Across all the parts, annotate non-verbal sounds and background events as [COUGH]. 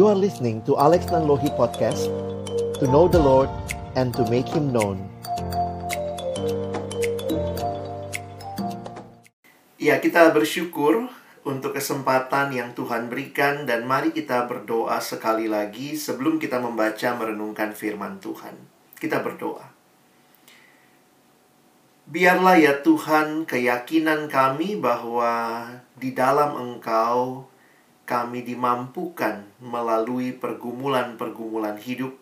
You are listening to Alex Nanlohi Podcast To know the Lord and to make Him known Ya, kita bersyukur untuk kesempatan yang Tuhan berikan dan mari kita berdoa sekali lagi sebelum kita membaca merenungkan firman Tuhan. Kita berdoa. Biarlah ya Tuhan keyakinan kami bahwa di dalam Engkau kami dimampukan melalui pergumulan-pergumulan hidup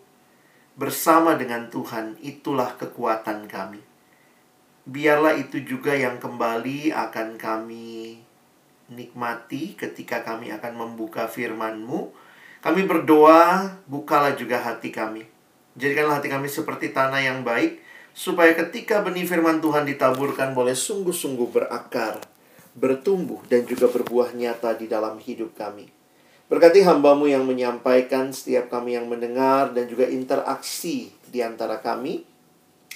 bersama dengan Tuhan itulah kekuatan kami. Biarlah itu juga yang kembali akan kami nikmati ketika kami akan membuka firman-Mu. Kami berdoa, bukalah juga hati kami. Jadikanlah hati kami seperti tanah yang baik, supaya ketika benih firman Tuhan ditaburkan boleh sungguh-sungguh berakar, bertumbuh, dan juga berbuah nyata di dalam hidup kami. Berkati hambamu yang menyampaikan, setiap kami yang mendengar, dan juga interaksi di antara kami.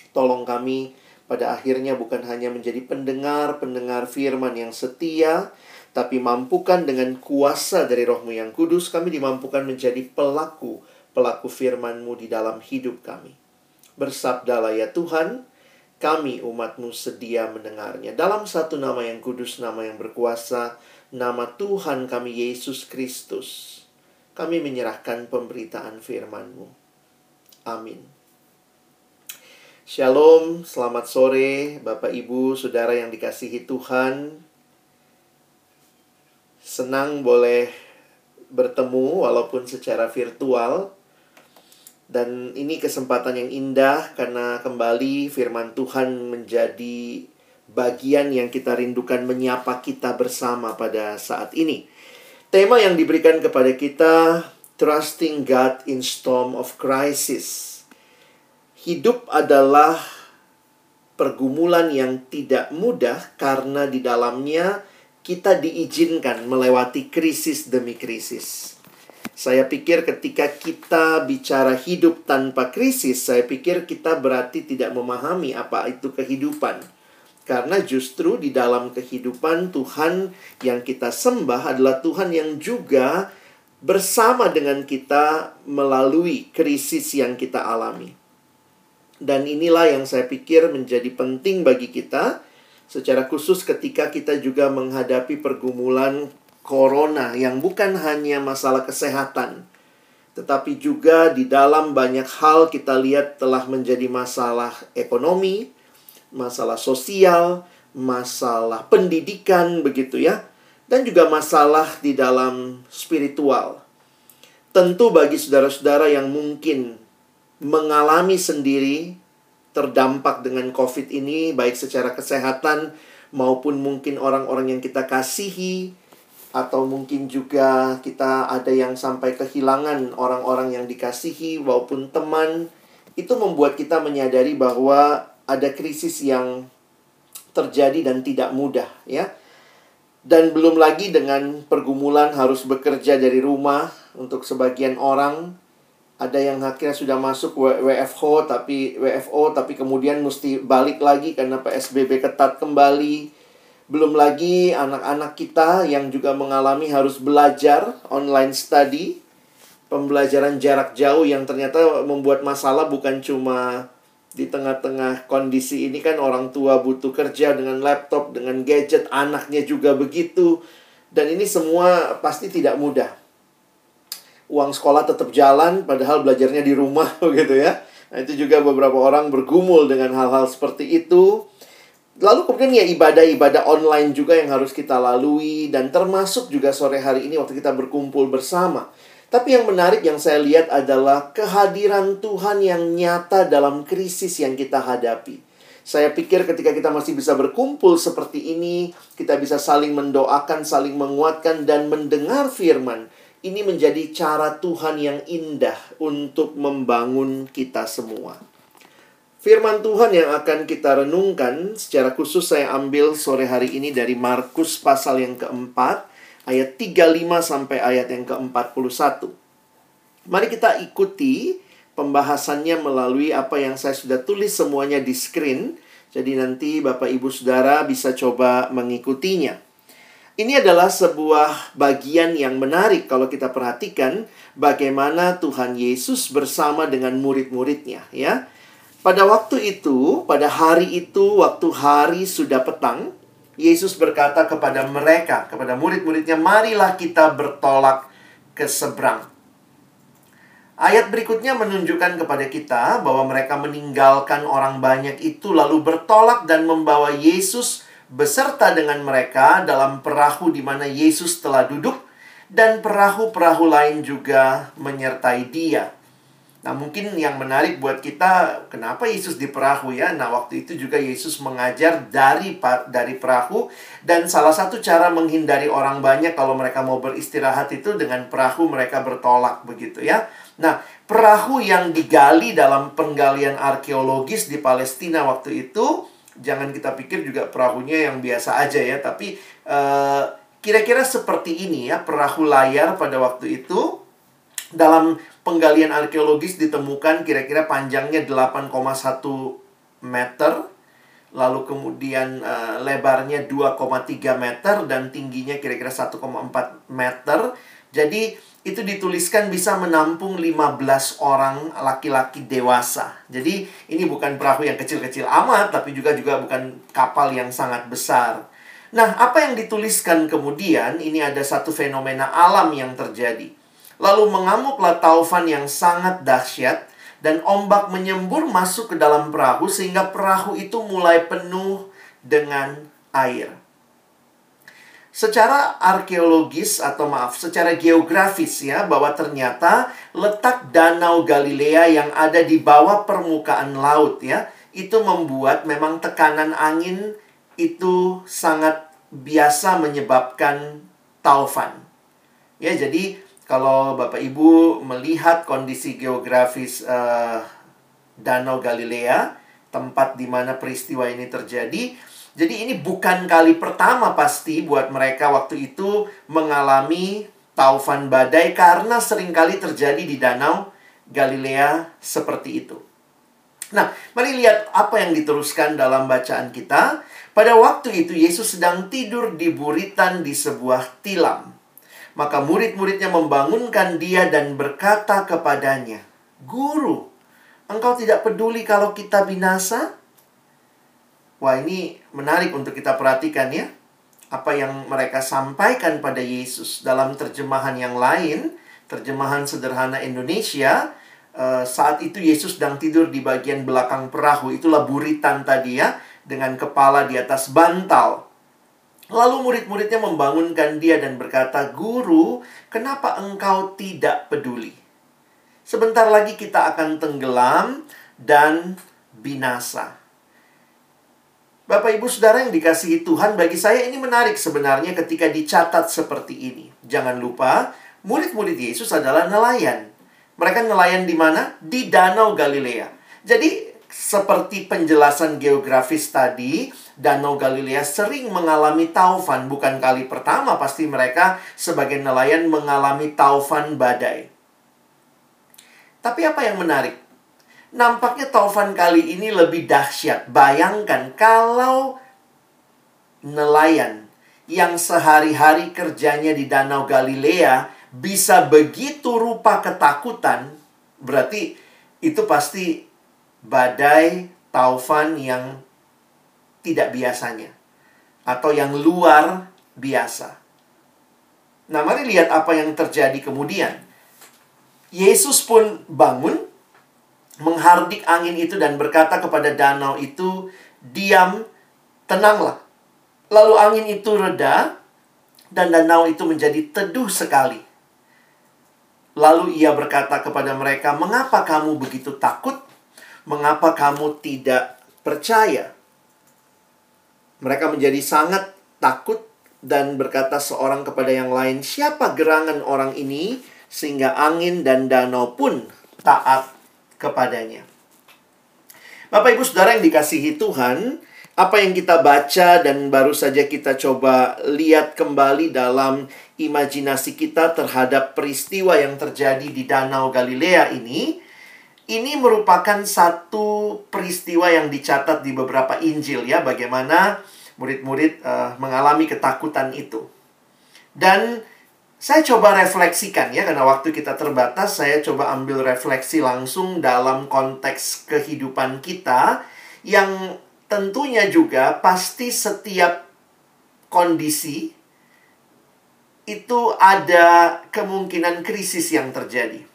Tolong kami pada akhirnya bukan hanya menjadi pendengar-pendengar firman yang setia, tapi mampukan dengan kuasa dari rohmu yang kudus, kami dimampukan menjadi pelaku, pelaku firman-Mu di dalam hidup kami. Bersabdalah ya Tuhan, kami umatmu sedia mendengarnya. Dalam satu nama yang kudus, nama yang berkuasa, nama Tuhan kami Yesus Kristus. Kami menyerahkan pemberitaan firman-Mu. Amin. Shalom, selamat sore Bapak Ibu, Saudara yang dikasihi Tuhan. Senang boleh bertemu walaupun secara virtual dan ini kesempatan yang indah karena kembali firman Tuhan menjadi bagian yang kita rindukan menyapa kita bersama pada saat ini. Tema yang diberikan kepada kita Trusting God in Storm of Crisis. Hidup adalah pergumulan yang tidak mudah karena di dalamnya kita diizinkan melewati krisis demi krisis. Saya pikir ketika kita bicara hidup tanpa krisis, saya pikir kita berarti tidak memahami apa itu kehidupan. Karena justru di dalam kehidupan Tuhan yang kita sembah adalah Tuhan yang juga bersama dengan kita melalui krisis yang kita alami. Dan inilah yang saya pikir menjadi penting bagi kita secara khusus ketika kita juga menghadapi pergumulan corona yang bukan hanya masalah kesehatan, tetapi juga di dalam banyak hal kita lihat telah menjadi masalah ekonomi, masalah sosial, masalah pendidikan begitu ya, dan juga masalah di dalam spiritual. Tentu bagi saudara-saudara yang mungkin mengalami sendiri terdampak dengan COVID ini baik secara kesehatan maupun mungkin orang-orang yang kita kasihi atau mungkin juga kita ada yang sampai kehilangan orang-orang yang dikasihi walaupun teman. Itu membuat kita menyadari bahwa ada krisis yang terjadi dan tidak mudah ya. Dan belum lagi dengan pergumulan harus bekerja dari rumah untuk sebagian orang. Ada yang akhirnya sudah masuk WFO tapi WFO tapi kemudian mesti balik lagi karena PSBB ketat kembali belum lagi anak-anak kita yang juga mengalami harus belajar online study, pembelajaran jarak jauh yang ternyata membuat masalah bukan cuma di tengah-tengah kondisi ini kan orang tua butuh kerja dengan laptop, dengan gadget, anaknya juga begitu. Dan ini semua pasti tidak mudah. Uang sekolah tetap jalan padahal belajarnya di rumah [LAUGHS] begitu ya. Nah, itu juga beberapa orang bergumul dengan hal-hal seperti itu. Lalu kemudian ya ibadah-ibadah online juga yang harus kita lalui dan termasuk juga sore hari ini waktu kita berkumpul bersama. Tapi yang menarik yang saya lihat adalah kehadiran Tuhan yang nyata dalam krisis yang kita hadapi. Saya pikir ketika kita masih bisa berkumpul seperti ini, kita bisa saling mendoakan, saling menguatkan dan mendengar firman. Ini menjadi cara Tuhan yang indah untuk membangun kita semua. Firman Tuhan yang akan kita renungkan secara khusus saya ambil sore hari ini dari Markus pasal yang keempat ayat 35 sampai ayat yang ke-41. Mari kita ikuti pembahasannya melalui apa yang saya sudah tulis semuanya di screen. Jadi nanti Bapak Ibu Saudara bisa coba mengikutinya. Ini adalah sebuah bagian yang menarik kalau kita perhatikan bagaimana Tuhan Yesus bersama dengan murid-muridnya ya. Pada waktu itu, pada hari itu, waktu hari sudah petang, Yesus berkata kepada mereka, kepada murid-muridnya, "Marilah kita bertolak ke seberang." Ayat berikutnya menunjukkan kepada kita bahwa mereka meninggalkan orang banyak itu lalu bertolak dan membawa Yesus beserta dengan mereka dalam perahu di mana Yesus telah duduk dan perahu-perahu lain juga menyertai dia. Nah, mungkin yang menarik buat kita kenapa Yesus di perahu ya? Nah, waktu itu juga Yesus mengajar dari dari perahu dan salah satu cara menghindari orang banyak kalau mereka mau beristirahat itu dengan perahu mereka bertolak begitu ya. Nah, perahu yang digali dalam penggalian arkeologis di Palestina waktu itu jangan kita pikir juga perahunya yang biasa aja ya, tapi kira eh, kira-kira seperti ini ya, perahu layar pada waktu itu dalam penggalian arkeologis ditemukan kira-kira panjangnya 8,1 meter, lalu kemudian uh, lebarnya 2,3 meter dan tingginya kira-kira 1,4 meter. Jadi itu dituliskan bisa menampung 15 orang laki-laki dewasa. Jadi ini bukan perahu yang kecil-kecil amat, tapi juga juga bukan kapal yang sangat besar. Nah, apa yang dituliskan kemudian, ini ada satu fenomena alam yang terjadi. Lalu mengamuklah taufan yang sangat dahsyat, dan ombak menyembur masuk ke dalam perahu sehingga perahu itu mulai penuh dengan air secara arkeologis atau maaf, secara geografis ya bahwa ternyata letak Danau Galilea yang ada di bawah permukaan laut ya, itu membuat memang tekanan angin itu sangat biasa menyebabkan taufan. Ya, jadi kalau Bapak Ibu melihat kondisi geografis uh, Danau Galilea, tempat di mana peristiwa ini terjadi, jadi ini bukan kali pertama pasti buat mereka waktu itu mengalami taufan badai karena sering kali terjadi di danau Galilea seperti itu. Nah, mari lihat apa yang diteruskan dalam bacaan kita. Pada waktu itu Yesus sedang tidur di buritan di sebuah tilam. Maka murid-muridnya membangunkan dia dan berkata kepadanya, "Guru, engkau tidak peduli kalau kita binasa?" Wah, ini menarik untuk kita perhatikan ya. Apa yang mereka sampaikan pada Yesus dalam terjemahan yang lain, terjemahan sederhana Indonesia, uh, saat itu Yesus sedang tidur di bagian belakang perahu. Itulah buritan tadi ya, dengan kepala di atas bantal. Lalu murid-muridnya membangunkan dia dan berkata, "Guru, kenapa engkau tidak peduli? Sebentar lagi kita akan tenggelam dan binasa." Bapak Ibu Saudara yang dikasihi Tuhan, bagi saya ini menarik sebenarnya ketika dicatat seperti ini. Jangan lupa, murid-murid Yesus adalah nelayan. Mereka nelayan di mana? Di Danau Galilea. Jadi, seperti penjelasan geografis tadi, Danau Galilea sering mengalami taufan. Bukan kali pertama pasti mereka sebagai nelayan mengalami taufan badai. Tapi apa yang menarik? Nampaknya taufan kali ini lebih dahsyat. Bayangkan kalau nelayan yang sehari-hari kerjanya di Danau Galilea bisa begitu rupa ketakutan, berarti itu pasti badai taufan yang tidak biasanya atau yang luar biasa. Nah, mari lihat apa yang terjadi kemudian. Yesus pun bangun menghardik angin itu dan berkata kepada danau itu, "Diam, tenanglah." Lalu angin itu reda dan danau itu menjadi teduh sekali. Lalu ia berkata kepada mereka, "Mengapa kamu begitu takut? Mengapa kamu tidak percaya?" Mereka menjadi sangat takut dan berkata seorang kepada yang lain, "Siapa gerangan orang ini sehingga angin dan danau pun taat kepadanya. Bapak Ibu Saudara yang dikasihi Tuhan, apa yang kita baca dan baru saja kita coba lihat kembali dalam imajinasi kita terhadap peristiwa yang terjadi di Danau Galilea ini, ini merupakan satu peristiwa yang dicatat di beberapa Injil ya, bagaimana murid-murid uh, mengalami ketakutan itu. Dan saya coba refleksikan ya, karena waktu kita terbatas, saya coba ambil refleksi langsung dalam konteks kehidupan kita yang tentunya juga pasti setiap kondisi itu ada kemungkinan krisis yang terjadi.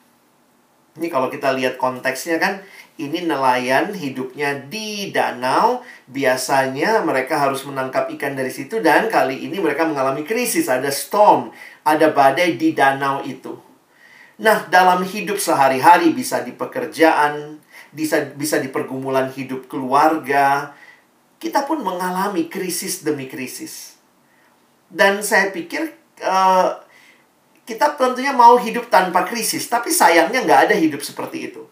Ini kalau kita lihat konteksnya kan, ini nelayan hidupnya di danau. Biasanya mereka harus menangkap ikan dari situ dan kali ini mereka mengalami krisis. Ada storm, ada badai di danau itu. Nah, dalam hidup sehari-hari bisa di pekerjaan, bisa bisa di pergumulan hidup keluarga, kita pun mengalami krisis demi krisis. Dan saya pikir uh, kita tentunya mau hidup tanpa krisis, tapi sayangnya nggak ada hidup seperti itu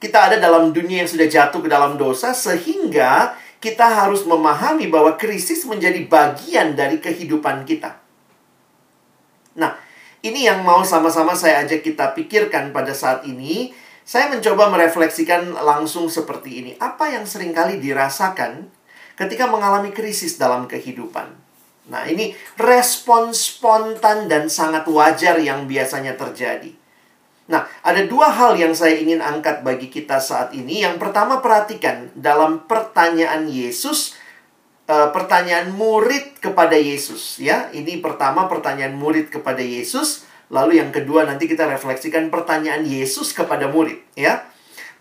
kita ada dalam dunia yang sudah jatuh ke dalam dosa sehingga kita harus memahami bahwa krisis menjadi bagian dari kehidupan kita. Nah, ini yang mau sama-sama saya ajak kita pikirkan pada saat ini. Saya mencoba merefleksikan langsung seperti ini. Apa yang sering kali dirasakan ketika mengalami krisis dalam kehidupan? Nah, ini respon spontan dan sangat wajar yang biasanya terjadi. Nah, ada dua hal yang saya ingin angkat bagi kita saat ini. Yang pertama, perhatikan dalam pertanyaan Yesus, uh, pertanyaan murid kepada Yesus, ya. Ini pertama pertanyaan murid kepada Yesus, lalu yang kedua nanti kita refleksikan pertanyaan Yesus kepada murid, ya.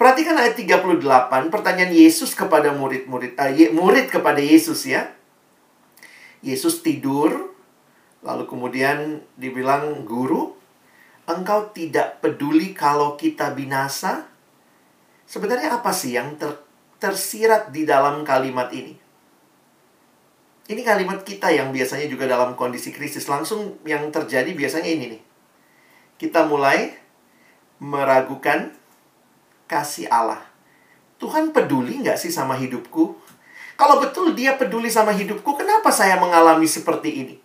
Perhatikan ayat 38, pertanyaan Yesus kepada murid-murid, uh, murid kepada Yesus ya. Yesus tidur, lalu kemudian dibilang, "Guru, engkau tidak peduli kalau kita binasa? Sebenarnya apa sih yang ter, tersirat di dalam kalimat ini? Ini kalimat kita yang biasanya juga dalam kondisi krisis. Langsung yang terjadi biasanya ini nih. Kita mulai meragukan kasih Allah. Tuhan peduli nggak sih sama hidupku? Kalau betul dia peduli sama hidupku, kenapa saya mengalami seperti ini?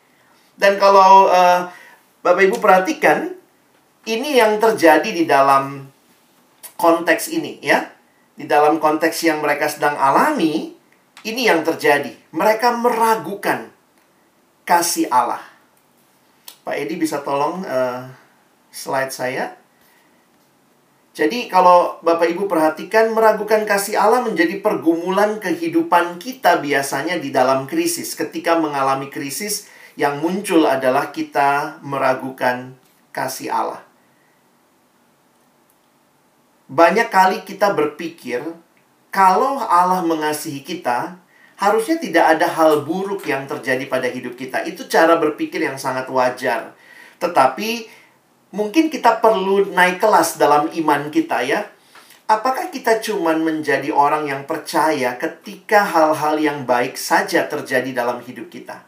Dan kalau uh, Bapak Ibu perhatikan, ini yang terjadi di dalam konteks ini ya. Di dalam konteks yang mereka sedang alami, ini yang terjadi. Mereka meragukan kasih Allah. Pak Edi bisa tolong uh, slide saya. Jadi kalau Bapak Ibu perhatikan meragukan kasih Allah menjadi pergumulan kehidupan kita biasanya di dalam krisis. Ketika mengalami krisis yang muncul adalah kita meragukan kasih Allah. Banyak kali kita berpikir, kalau Allah mengasihi kita, harusnya tidak ada hal buruk yang terjadi pada hidup kita. Itu cara berpikir yang sangat wajar. Tetapi mungkin kita perlu naik kelas dalam iman kita ya. Apakah kita cuman menjadi orang yang percaya ketika hal-hal yang baik saja terjadi dalam hidup kita?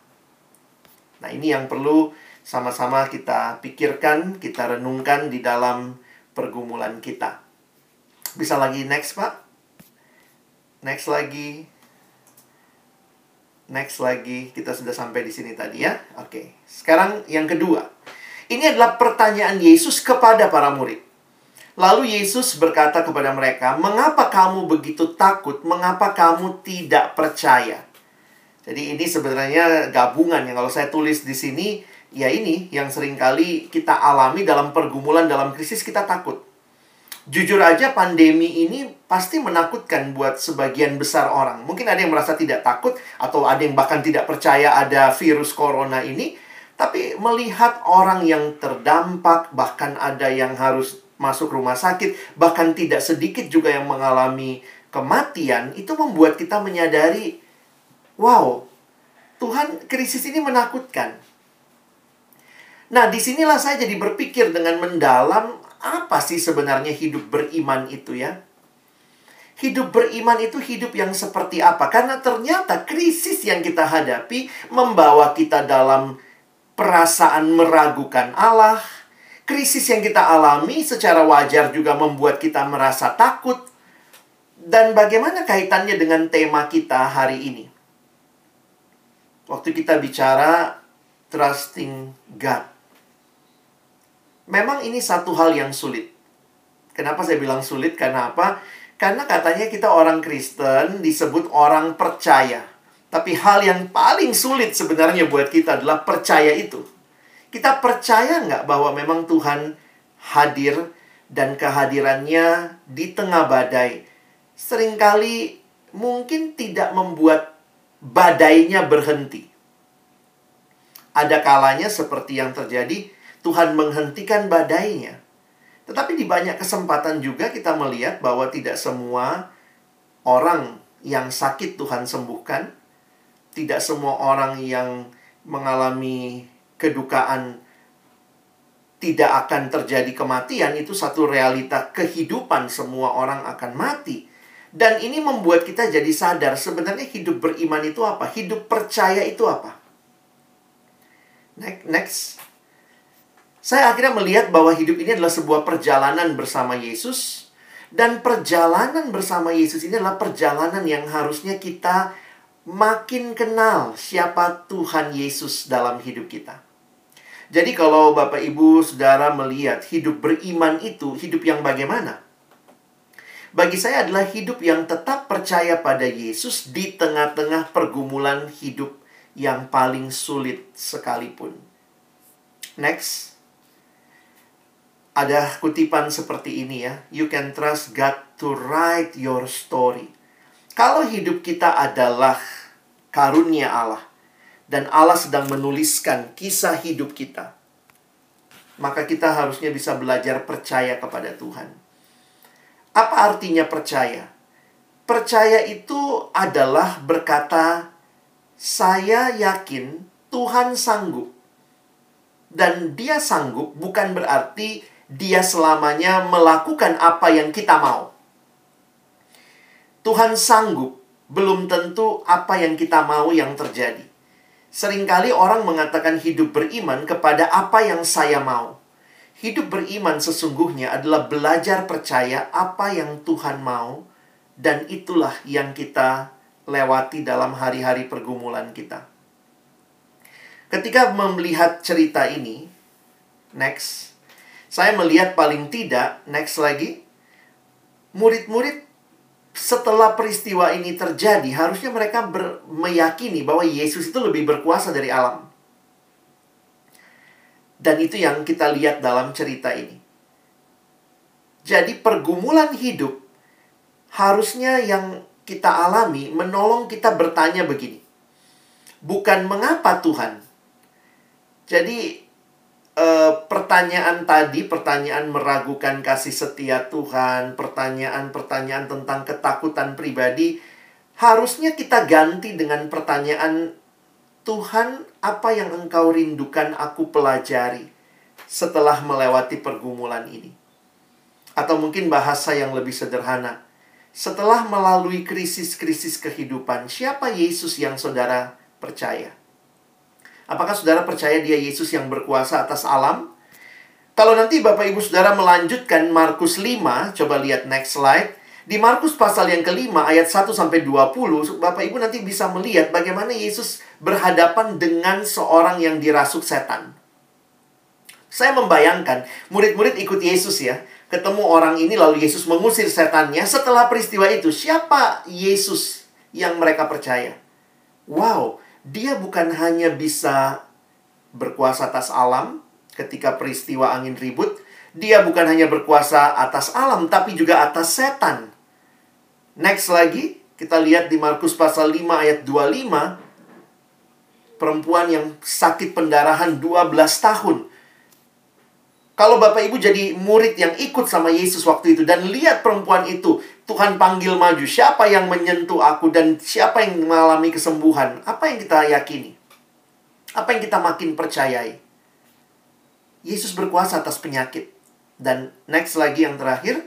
Nah, ini yang perlu sama-sama kita pikirkan, kita renungkan di dalam pergumulan kita. Bisa lagi next, Pak? Next lagi. Next lagi. Kita sudah sampai di sini tadi ya. Oke. Sekarang yang kedua. Ini adalah pertanyaan Yesus kepada para murid. Lalu Yesus berkata kepada mereka, "Mengapa kamu begitu takut? Mengapa kamu tidak percaya?" Jadi ini sebenarnya gabungan yang kalau saya tulis di sini, ya ini yang sering kali kita alami dalam pergumulan dalam krisis kita takut jujur aja pandemi ini pasti menakutkan buat sebagian besar orang. Mungkin ada yang merasa tidak takut atau ada yang bahkan tidak percaya ada virus corona ini. Tapi melihat orang yang terdampak, bahkan ada yang harus masuk rumah sakit, bahkan tidak sedikit juga yang mengalami kematian, itu membuat kita menyadari, wow, Tuhan krisis ini menakutkan. Nah, di sinilah saya jadi berpikir dengan mendalam apa sih sebenarnya hidup beriman itu ya? Hidup beriman itu hidup yang seperti apa? Karena ternyata krisis yang kita hadapi membawa kita dalam perasaan meragukan Allah. Krisis yang kita alami secara wajar juga membuat kita merasa takut. Dan bagaimana kaitannya dengan tema kita hari ini? Waktu kita bicara trusting God. Memang ini satu hal yang sulit. Kenapa saya bilang sulit? Karena apa? Karena katanya kita orang Kristen disebut orang percaya. Tapi hal yang paling sulit sebenarnya buat kita adalah percaya itu. Kita percaya nggak bahwa memang Tuhan hadir dan kehadirannya di tengah badai sering kali mungkin tidak membuat badainya berhenti. Ada kalanya seperti yang terjadi, Tuhan menghentikan badainya. Tetapi di banyak kesempatan juga kita melihat bahwa tidak semua orang yang sakit Tuhan sembuhkan, tidak semua orang yang mengalami kedukaan tidak akan terjadi kematian itu satu realita kehidupan semua orang akan mati. Dan ini membuat kita jadi sadar sebenarnya hidup beriman itu apa? Hidup percaya itu apa? Next. Saya akhirnya melihat bahwa hidup ini adalah sebuah perjalanan bersama Yesus dan perjalanan bersama Yesus ini adalah perjalanan yang harusnya kita makin kenal siapa Tuhan Yesus dalam hidup kita. Jadi kalau Bapak Ibu Saudara melihat hidup beriman itu hidup yang bagaimana? Bagi saya adalah hidup yang tetap percaya pada Yesus di tengah-tengah pergumulan hidup yang paling sulit sekalipun. Next. Ada kutipan seperti ini ya. You can trust God to write your story. Kalau hidup kita adalah karunia Allah, dan Allah sedang menuliskan kisah hidup kita, maka kita harusnya bisa belajar percaya kepada Tuhan. Apa artinya percaya? Percaya itu adalah berkata, "Saya yakin Tuhan sanggup." Dan Dia sanggup bukan berarti Dia selamanya melakukan apa yang kita mau. Tuhan sanggup belum tentu apa yang kita mau yang terjadi. Seringkali orang mengatakan hidup beriman kepada apa yang saya mau. Hidup beriman sesungguhnya adalah belajar percaya apa yang Tuhan mau, dan itulah yang kita lewati dalam hari-hari pergumulan kita. Ketika melihat cerita ini, next, saya melihat paling tidak, next lagi, murid-murid setelah peristiwa ini terjadi, harusnya mereka ber, meyakini bahwa Yesus itu lebih berkuasa dari alam. Dan itu yang kita lihat dalam cerita ini. Jadi pergumulan hidup harusnya yang kita alami menolong kita bertanya begini. Bukan mengapa Tuhan. Jadi uh, pertanyaan tadi, pertanyaan meragukan kasih setia Tuhan, pertanyaan-pertanyaan tentang ketakutan pribadi, harusnya kita ganti dengan pertanyaan Tuhan, apa yang engkau rindukan aku pelajari setelah melewati pergumulan ini? Atau mungkin bahasa yang lebih sederhana, setelah melalui krisis-krisis kehidupan, siapa Yesus yang saudara percaya? Apakah saudara percaya dia Yesus yang berkuasa atas alam? Kalau nanti Bapak Ibu Saudara melanjutkan Markus 5, coba lihat next slide. Di Markus pasal yang kelima ayat 1 sampai 20, Bapak Ibu nanti bisa melihat bagaimana Yesus berhadapan dengan seorang yang dirasuk setan. Saya membayangkan murid-murid ikut Yesus ya. Ketemu orang ini lalu Yesus mengusir setannya. Setelah peristiwa itu, siapa Yesus yang mereka percaya? Wow, dia bukan hanya bisa berkuasa atas alam ketika peristiwa angin ribut, dia bukan hanya berkuasa atas alam tapi juga atas setan. Next lagi, kita lihat di Markus pasal 5 ayat 25 perempuan yang sakit pendarahan 12 tahun. Kalau Bapak Ibu jadi murid yang ikut sama Yesus waktu itu dan lihat perempuan itu, Tuhan panggil maju, siapa yang menyentuh aku dan siapa yang mengalami kesembuhan? Apa yang kita yakini? Apa yang kita makin percayai? Yesus berkuasa atas penyakit. Dan next lagi yang terakhir,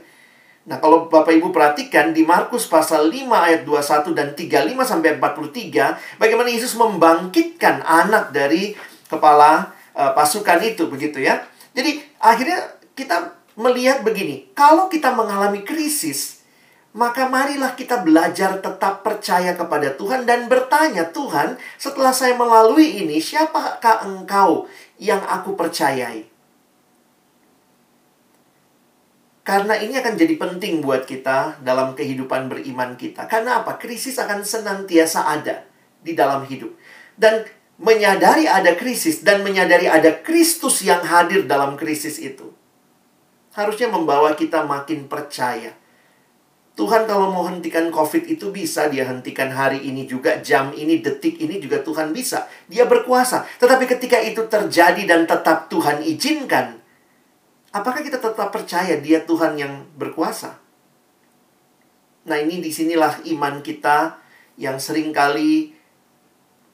Nah, kalau Bapak Ibu perhatikan di Markus pasal 5 ayat 21 dan 35 sampai 43, bagaimana Yesus membangkitkan anak dari kepala uh, pasukan itu begitu ya. Jadi akhirnya kita melihat begini, kalau kita mengalami krisis, maka marilah kita belajar tetap percaya kepada Tuhan dan bertanya, Tuhan, setelah saya melalui ini, siapakah Engkau yang aku percayai? Karena ini akan jadi penting buat kita dalam kehidupan beriman kita. Karena apa? Krisis akan senantiasa ada di dalam hidup. Dan menyadari ada krisis dan menyadari ada Kristus yang hadir dalam krisis itu. Harusnya membawa kita makin percaya. Tuhan kalau mau hentikan COVID itu bisa dia hentikan hari ini juga, jam ini, detik ini juga Tuhan bisa. Dia berkuasa. Tetapi ketika itu terjadi dan tetap Tuhan izinkan, apakah kita tetap percaya dia Tuhan yang berkuasa? Nah ini di sinilah iman kita yang sering kali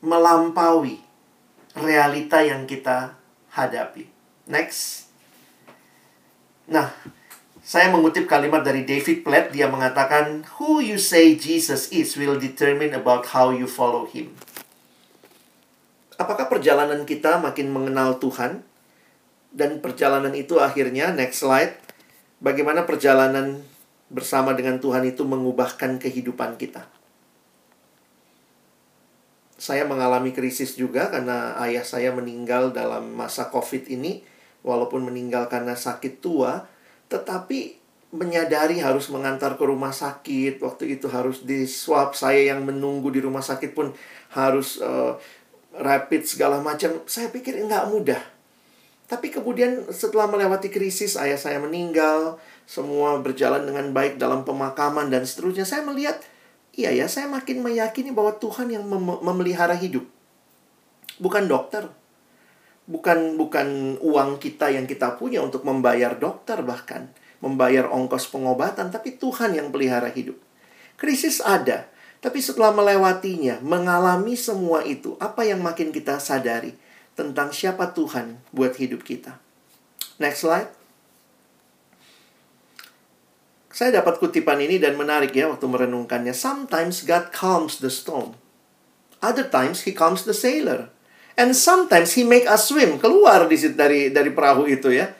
melampaui realita yang kita hadapi. Next. Nah, saya mengutip kalimat dari David Platt, dia mengatakan, Who you say Jesus is will determine about how you follow him. Apakah perjalanan kita makin mengenal Tuhan? Dan perjalanan itu akhirnya, next slide, bagaimana perjalanan bersama dengan Tuhan itu mengubahkan kehidupan kita. Saya mengalami krisis juga karena ayah saya meninggal dalam masa COVID ini, walaupun meninggal karena sakit tua, tetapi menyadari harus mengantar ke rumah sakit. Waktu itu harus di swab. Saya yang menunggu di rumah sakit pun harus uh, rapid segala macam. Saya pikir nggak mudah. Tapi kemudian setelah melewati krisis, ayah saya meninggal, semua berjalan dengan baik dalam pemakaman dan seterusnya. Saya melihat, iya ya, saya makin meyakini bahwa Tuhan yang mem memelihara hidup. Bukan dokter. Bukan bukan uang kita yang kita punya untuk membayar dokter bahkan, membayar ongkos pengobatan, tapi Tuhan yang pelihara hidup. Krisis ada, tapi setelah melewatinya, mengalami semua itu, apa yang makin kita sadari tentang siapa Tuhan buat hidup kita? Next slide. Saya dapat kutipan ini dan menarik ya waktu merenungkannya. Sometimes God calms the storm. Other times he calms the sailor. And sometimes he make us swim. Keluar di dari dari perahu itu ya.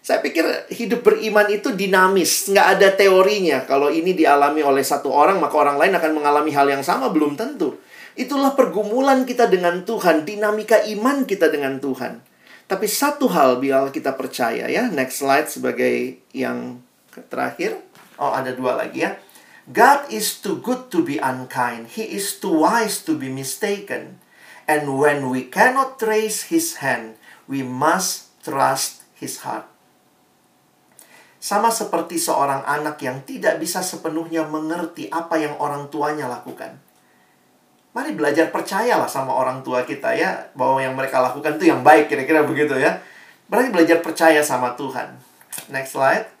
Saya pikir hidup beriman itu dinamis, nggak ada teorinya. Kalau ini dialami oleh satu orang, maka orang lain akan mengalami hal yang sama, belum tentu. Itulah pergumulan kita dengan Tuhan, dinamika iman kita dengan Tuhan. Tapi satu hal biar kita percaya ya, next slide sebagai yang terakhir. Oh, ada dua lagi ya. God is too good to be unkind. He is too wise to be mistaken. And when we cannot trace his hand, we must trust his heart. Sama seperti seorang anak yang tidak bisa sepenuhnya mengerti apa yang orang tuanya lakukan. Mari belajar percayalah sama orang tua kita ya, bahwa yang mereka lakukan itu yang baik, kira-kira begitu ya. Berarti belajar percaya sama Tuhan. Next slide.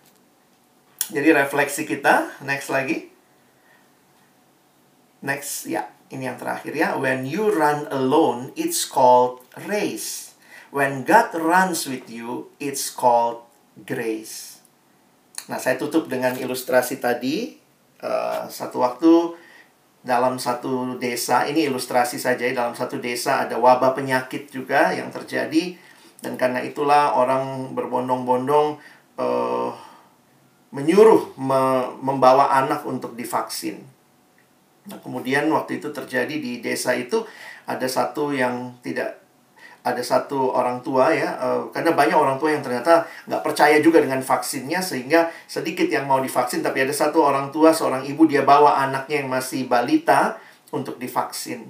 Jadi refleksi kita, next lagi. Next, ya, ini yang terakhir ya. When you run alone, it's called race. When God runs with you, it's called grace. Nah, saya tutup dengan ilustrasi tadi. Uh, satu waktu dalam satu desa, ini ilustrasi saja ya, dalam satu desa ada wabah penyakit juga yang terjadi. Dan karena itulah orang berbondong-bondong uh, menyuruh me membawa anak untuk divaksin. Nah, kemudian waktu itu terjadi di desa itu ada satu yang tidak ada satu orang tua ya uh, karena banyak orang tua yang ternyata nggak percaya juga dengan vaksinnya sehingga sedikit yang mau divaksin tapi ada satu orang tua seorang ibu dia bawa anaknya yang masih balita untuk divaksin.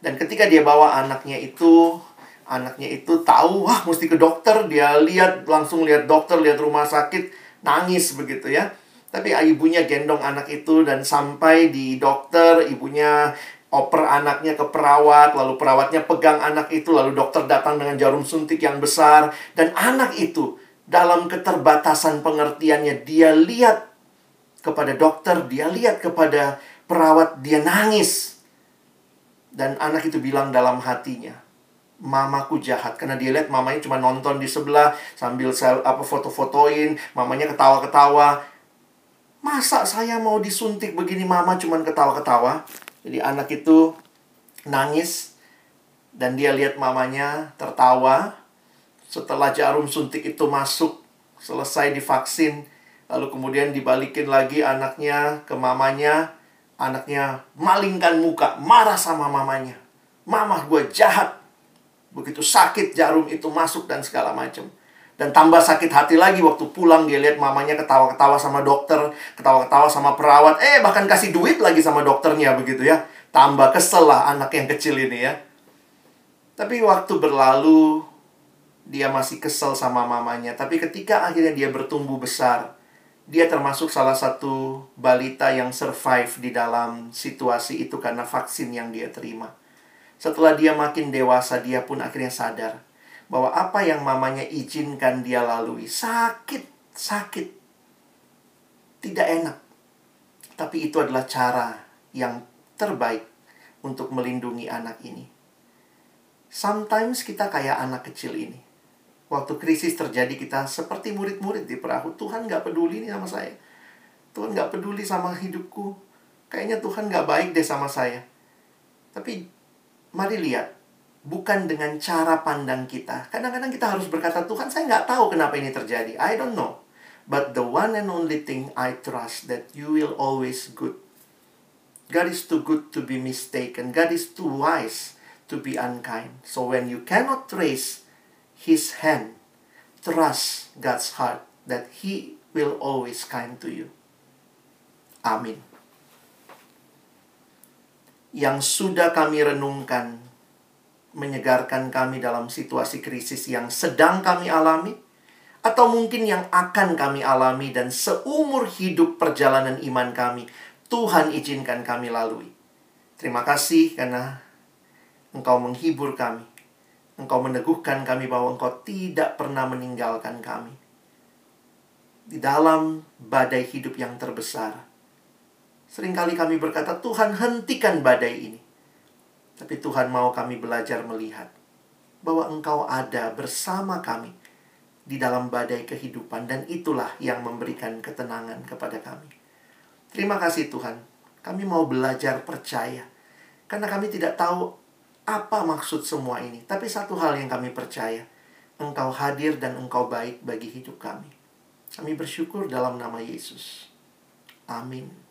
Dan ketika dia bawa anaknya itu anaknya itu tahu wah mesti ke dokter. Dia lihat langsung lihat dokter lihat rumah sakit nangis begitu ya. Tapi ibunya gendong anak itu dan sampai di dokter, ibunya oper anaknya ke perawat, lalu perawatnya pegang anak itu, lalu dokter datang dengan jarum suntik yang besar. Dan anak itu dalam keterbatasan pengertiannya, dia lihat kepada dokter, dia lihat kepada perawat, dia nangis. Dan anak itu bilang dalam hatinya, mamaku jahat karena dia lihat mamanya cuma nonton di sebelah sambil sel, apa foto-fotoin, mamanya ketawa-ketawa. Masa saya mau disuntik begini mama cuma ketawa-ketawa? Jadi anak itu nangis dan dia lihat mamanya tertawa. Setelah jarum suntik itu masuk, selesai divaksin, lalu kemudian dibalikin lagi anaknya ke mamanya, anaknya malingkan muka, marah sama mamanya. Mama gue jahat, Begitu sakit jarum itu masuk dan segala macam. Dan tambah sakit hati lagi waktu pulang dia lihat mamanya ketawa-ketawa sama dokter, ketawa-ketawa sama perawat, eh bahkan kasih duit lagi sama dokternya begitu ya. Tambah kesel lah anak yang kecil ini ya. Tapi waktu berlalu, dia masih kesel sama mamanya. Tapi ketika akhirnya dia bertumbuh besar, dia termasuk salah satu balita yang survive di dalam situasi itu karena vaksin yang dia terima. Setelah dia makin dewasa, dia pun akhirnya sadar bahwa apa yang mamanya izinkan dia lalui sakit, sakit, tidak enak. Tapi itu adalah cara yang terbaik untuk melindungi anak ini. Sometimes kita kayak anak kecil ini. Waktu krisis terjadi kita seperti murid-murid di perahu. Tuhan gak peduli nih sama saya. Tuhan gak peduli sama hidupku. Kayaknya Tuhan gak baik deh sama saya. Tapi mari lihat. Bukan dengan cara pandang kita. Kadang-kadang kita harus berkata, Tuhan saya nggak tahu kenapa ini terjadi. I don't know. But the one and only thing I trust that you will always good. God is too good to be mistaken. God is too wise to be unkind. So when you cannot trace His hand, trust God's heart that He will always kind to you. Amin. Yang sudah kami renungkan menyegarkan kami dalam situasi krisis yang sedang kami alami, atau mungkin yang akan kami alami, dan seumur hidup perjalanan iman kami, Tuhan izinkan kami lalui. Terima kasih karena Engkau menghibur kami. Engkau meneguhkan kami bahwa Engkau tidak pernah meninggalkan kami. Di dalam badai hidup yang terbesar, sering kali kami berkata, "Tuhan, hentikan badai ini." Tapi Tuhan mau kami belajar melihat bahwa Engkau ada bersama kami di dalam badai kehidupan, dan itulah yang memberikan ketenangan kepada kami. Terima kasih, Tuhan. Kami mau belajar percaya, karena kami tidak tahu apa maksud semua ini, tapi satu hal yang kami percaya: Engkau hadir dan Engkau baik bagi hidup kami. Kami bersyukur dalam nama Yesus. Amin.